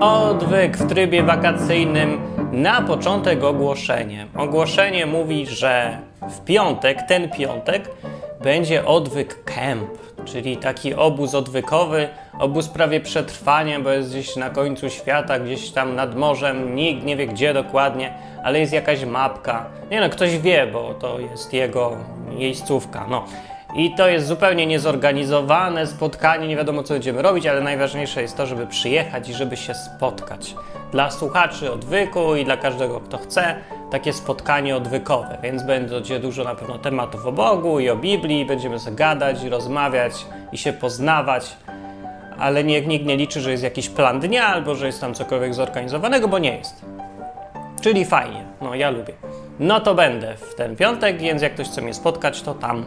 Odwyk w trybie wakacyjnym na początek ogłoszenie. Ogłoszenie mówi, że w piątek, ten piątek, będzie odwyk camp, czyli taki obóz odwykowy, obóz prawie przetrwania, bo jest gdzieś na końcu świata, gdzieś tam nad morzem, nikt nie wie gdzie dokładnie, ale jest jakaś mapka. Nie no, ktoś wie, bo to jest jego miejscówka. No. I to jest zupełnie niezorganizowane spotkanie, nie wiadomo co będziemy robić, ale najważniejsze jest to, żeby przyjechać i żeby się spotkać. Dla słuchaczy odwyku i dla każdego, kto chce, takie spotkanie odwykowe, więc będzie dużo na pewno tematów o Bogu i o Biblii, będziemy sobie gadać rozmawiać i się poznawać, ale nikt, nikt nie liczy, że jest jakiś plan dnia albo że jest tam cokolwiek zorganizowanego, bo nie jest. Czyli fajnie, no ja lubię. No to będę w ten piątek, więc jak ktoś chce mnie spotkać, to tam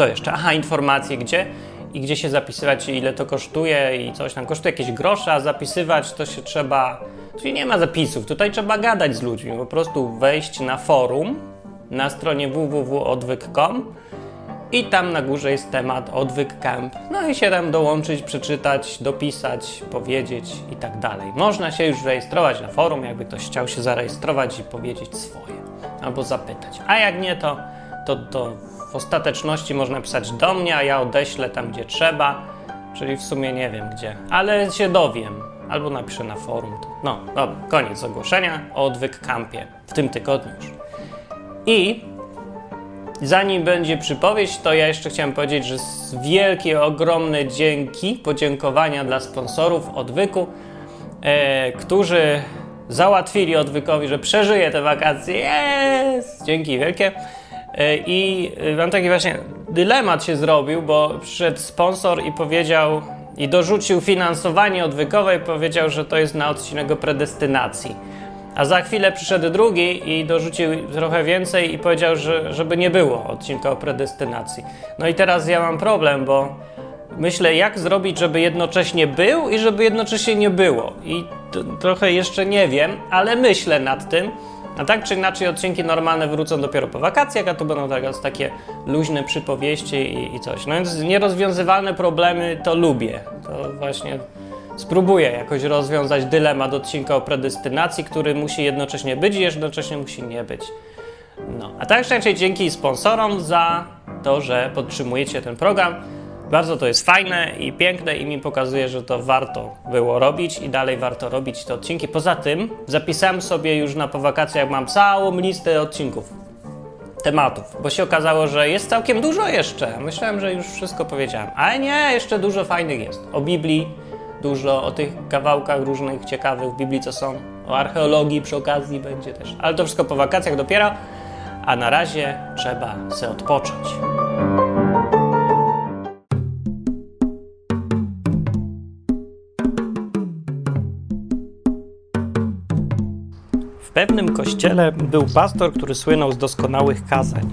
co jeszcze? Aha, informacje gdzie i gdzie się zapisywać, ile to kosztuje i coś tam. Kosztuje jakieś grosze, a zapisywać to się trzeba. Czyli nie ma zapisów, tutaj trzeba gadać z ludźmi. Po prostu wejść na forum na stronie www.odwyk.com i tam na górze jest temat Odwyk Camp. No i się tam dołączyć, przeczytać, dopisać, powiedzieć i tak dalej. Można się już rejestrować na forum, jakby ktoś chciał się zarejestrować i powiedzieć swoje albo zapytać. A jak nie, to, to, to w ostateczności można pisać do mnie, a ja odeślę tam, gdzie trzeba, czyli w sumie nie wiem gdzie, ale się dowiem. Albo napiszę na forum. No, dobra, koniec ogłoszenia o odwyk kampie w tym tygodniu już. I zanim będzie przypowieść, to ja jeszcze chciałem powiedzieć, że wielkie, ogromne dzięki, podziękowania dla sponsorów odwyku, e, którzy załatwili odwykowi, że przeżyje te wakacje. Jest! Dzięki wielkie. E, I mam taki właśnie dylemat się zrobił, bo przyszedł sponsor i powiedział, i dorzucił finansowanie odwykowe i powiedział, że to jest na odcinek o predestynacji. A za chwilę przyszedł drugi i dorzucił trochę więcej i powiedział, że żeby nie było odcinka o predestynacji. No i teraz ja mam problem, bo myślę, jak zrobić, żeby jednocześnie był i żeby jednocześnie nie było. I trochę jeszcze nie wiem, ale myślę nad tym. A tak czy inaczej odcinki normalne wrócą dopiero po wakacjach, a to będą teraz takie luźne przypowieści i, i coś. No więc nierozwiązywalne problemy to lubię. To właśnie spróbuję jakoś rozwiązać dylemat odcinka o predestynacji, który musi jednocześnie być i jednocześnie musi nie być. No, a tak inaczej dzięki sponsorom za to, że podtrzymujecie ten program. Bardzo to jest fajne i piękne i mi pokazuje, że to warto było robić i dalej warto robić te odcinki. Poza tym zapisałem sobie już na po wakacjach, mam całą listę odcinków, tematów, bo się okazało, że jest całkiem dużo jeszcze. Myślałem, że już wszystko powiedziałem, ale nie, jeszcze dużo fajnych jest. O Biblii dużo, o tych kawałkach różnych ciekawych w Biblii, co są, o archeologii przy okazji będzie też. Ale to wszystko po wakacjach dopiero, a na razie trzeba se odpocząć. W pewnym kościele był pastor, który słynął z doskonałych kazań.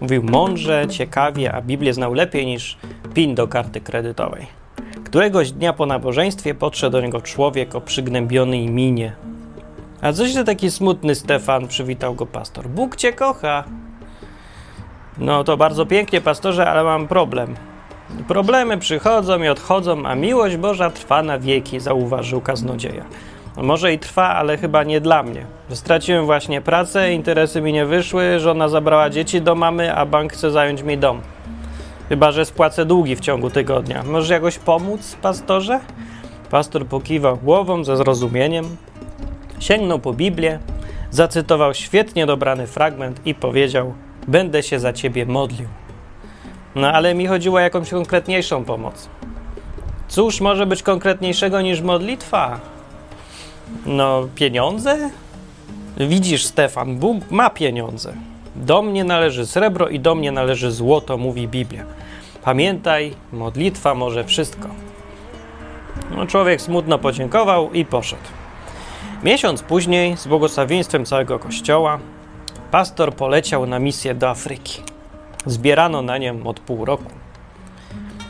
Mówił mądrze, ciekawie, a Biblię znał lepiej niż PIN do karty kredytowej. Któregoś dnia po nabożeństwie podszedł do niego człowiek o przygnębionej minie. A coś ty taki smutny, Stefan? przywitał go pastor. Bóg cię kocha. No to bardzo pięknie, pastorze, ale mam problem. Problemy przychodzą i odchodzą, a miłość Boża trwa na wieki, zauważył kaznodzieja. Może i trwa, ale chyba nie dla mnie. Straciłem właśnie pracę, interesy mi nie wyszły, żona zabrała dzieci do mamy, a bank chce zająć mi dom. Chyba, że spłacę długi w ciągu tygodnia. Może jakoś pomóc, pastorze? Pastor pokiwał głową ze zrozumieniem, sięgnął po Biblię, zacytował świetnie dobrany fragment i powiedział: Będę się za ciebie modlił. No ale mi chodziło o jakąś konkretniejszą pomoc. Cóż może być konkretniejszego niż modlitwa? No, pieniądze? Widzisz, Stefan, Bóg ma pieniądze. Do mnie należy srebro i do mnie należy złoto, mówi Biblia. Pamiętaj, modlitwa może wszystko. No, człowiek smutno podziękował i poszedł. Miesiąc później, z błogosławieństwem całego kościoła, pastor poleciał na misję do Afryki. Zbierano na nią od pół roku.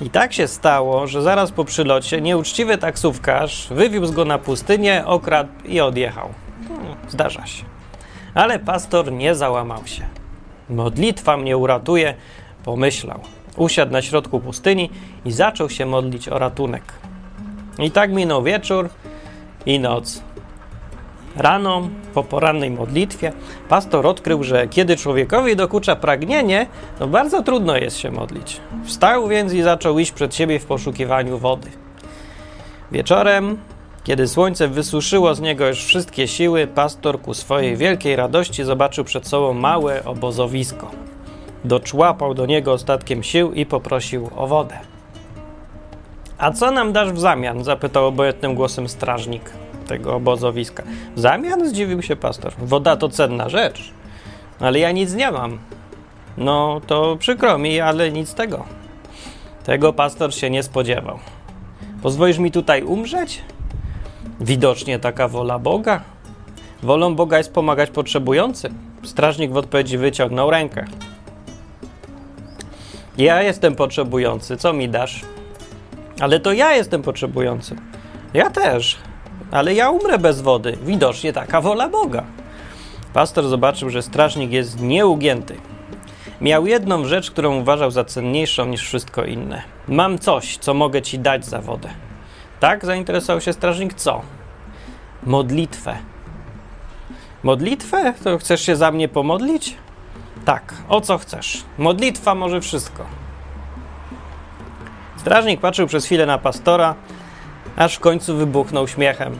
I tak się stało, że zaraz po przylocie nieuczciwy taksówkarz wywiózł go na pustynię, okradł i odjechał. Hmm, zdarza się. Ale pastor nie załamał się. Modlitwa mnie uratuje, pomyślał. Usiadł na środku pustyni i zaczął się modlić o ratunek. I tak minął wieczór, i noc. Rano, po porannej modlitwie, pastor odkrył, że kiedy człowiekowi dokucza pragnienie, to bardzo trudno jest się modlić. Wstał więc i zaczął iść przed siebie w poszukiwaniu wody. Wieczorem, kiedy słońce wysuszyło z niego już wszystkie siły, pastor ku swojej wielkiej radości zobaczył przed sobą małe obozowisko. Doczłapał do niego ostatkiem sił i poprosił o wodę. A co nam dasz w zamian? zapytał obojętnym głosem strażnik tego obozowiska. W zamian? zdziwił się pastor. Woda to cenna rzecz, ale ja nic nie mam. No to przykro mi, ale nic tego. Tego pastor się nie spodziewał. Pozwolisz mi tutaj umrzeć? Widocznie taka wola Boga. Wolą Boga jest pomagać potrzebującym. Strażnik w odpowiedzi wyciągnął rękę. Ja jestem potrzebujący, co mi dasz? Ale to ja jestem potrzebujący. Ja też, ale ja umrę bez wody. Widocznie taka wola Boga. Pastor zobaczył, że strażnik jest nieugięty. Miał jedną rzecz, którą uważał za cenniejszą niż wszystko inne. Mam coś, co mogę ci dać za wodę. Tak? Zainteresował się strażnik. Co? Modlitwę. Modlitwę? To chcesz się za mnie pomodlić? Tak. O co chcesz? Modlitwa może wszystko. Strażnik patrzył przez chwilę na pastora, aż w końcu wybuchnął śmiechem.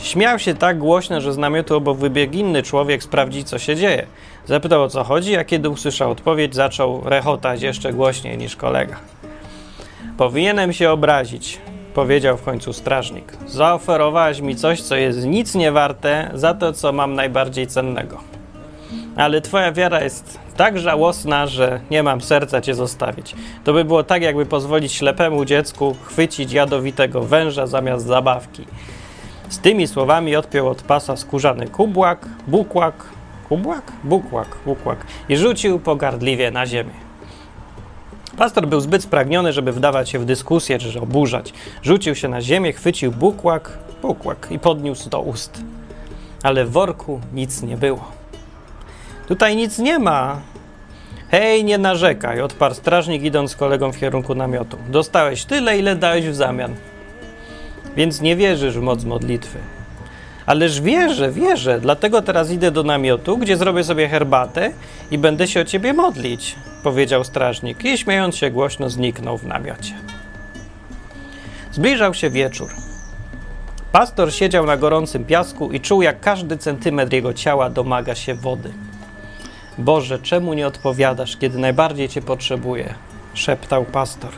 Śmiał się tak głośno, że z namiotu obok wybiegł inny człowiek sprawdzić, co się dzieje. Zapytał o co chodzi, a kiedy usłyszał odpowiedź, zaczął rechotać jeszcze głośniej niż kolega. Powinienem się obrazić, powiedział w końcu strażnik. Zaoferowałeś mi coś, co jest nic nie warte za to, co mam najbardziej cennego. Ale twoja wiara jest tak żałosna, że nie mam serca cię zostawić. To by było tak, jakby pozwolić ślepemu dziecku chwycić jadowitego węża zamiast zabawki. Z tymi słowami odpiął od pasa skórzany kubłak, bukłak, kubłak? Bukłak, bukłak i rzucił pogardliwie na ziemię. Pastor był zbyt spragniony, żeby wdawać się w dyskusję czy oburzać. Rzucił się na ziemię, chwycił bukłak, bukłak i podniósł do ust. Ale w worku nic nie było. Tutaj nic nie ma. Hej, nie narzekaj, odparł strażnik, idąc z kolegą w kierunku namiotu. Dostałeś tyle, ile dałeś w zamian. Więc nie wierzysz w moc modlitwy. Ależ wierzę, wierzę, dlatego teraz idę do namiotu, gdzie zrobię sobie herbatę i będę się o ciebie modlić, powiedział strażnik i śmiejąc się głośno zniknął w namiocie. Zbliżał się wieczór. Pastor siedział na gorącym piasku i czuł, jak każdy centymetr jego ciała domaga się wody. Boże, czemu nie odpowiadasz, kiedy najbardziej Cię potrzebuję? szeptał pastor.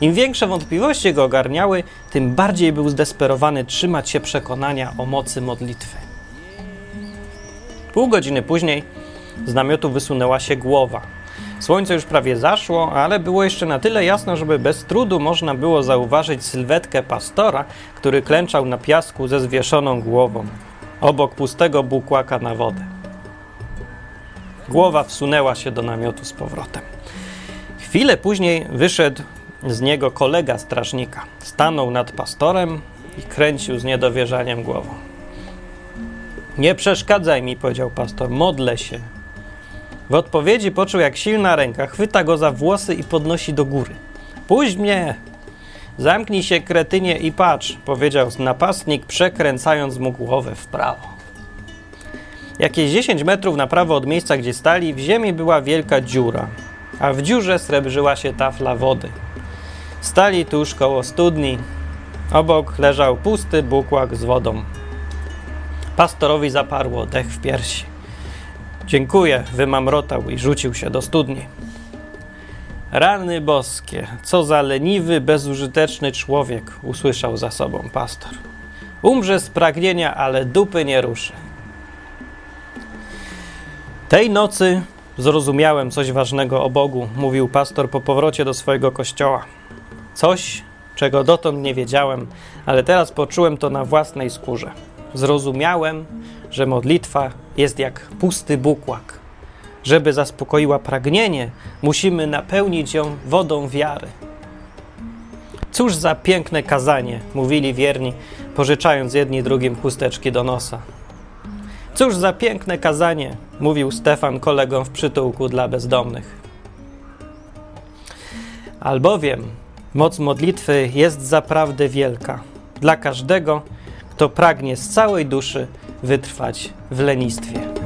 Im większe wątpliwości go ogarniały, tym bardziej był zdesperowany trzymać się przekonania o mocy modlitwy. Pół godziny później z namiotu wysunęła się głowa. Słońce już prawie zaszło, ale było jeszcze na tyle jasno, żeby bez trudu można było zauważyć sylwetkę pastora, który klęczał na piasku ze zwieszoną głową, obok pustego bukłaka na wodę. Głowa wsunęła się do namiotu z powrotem. Chwilę później wyszedł z niego kolega strażnika. Stanął nad pastorem i kręcił z niedowierzaniem głową. Nie przeszkadzaj mi, powiedział pastor, modlę się. W odpowiedzi poczuł, jak silna ręka chwyta go za włosy i podnosi do góry. Puść mnie! Zamknij się, kretynie, i patrz, powiedział napastnik, przekręcając mu głowę w prawo. Jakieś 10 metrów na prawo od miejsca, gdzie stali, w ziemi była wielka dziura, a w dziurze srebrzyła się tafla wody. Stali tuż koło studni. Obok leżał pusty bukłak z wodą. Pastorowi zaparło dech w piersi. Dziękuję, wymamrotał i rzucił się do studni. Rany boskie, co za leniwy, bezużyteczny człowiek, usłyszał za sobą pastor. Umrze z pragnienia, ale dupy nie ruszy. Tej nocy zrozumiałem coś ważnego o Bogu, mówił pastor po powrocie do swojego kościoła. Coś, czego dotąd nie wiedziałem, ale teraz poczułem to na własnej skórze. Zrozumiałem, że modlitwa jest jak pusty bukłak. Żeby zaspokoiła pragnienie, musimy napełnić ją wodą wiary. Cóż za piękne kazanie, mówili wierni, pożyczając jedni drugim chusteczki do nosa. Cóż za piękne kazanie, mówił Stefan kolegom w przytułku dla bezdomnych. Albowiem moc modlitwy jest zaprawdę wielka dla każdego, kto pragnie z całej duszy wytrwać w lenistwie.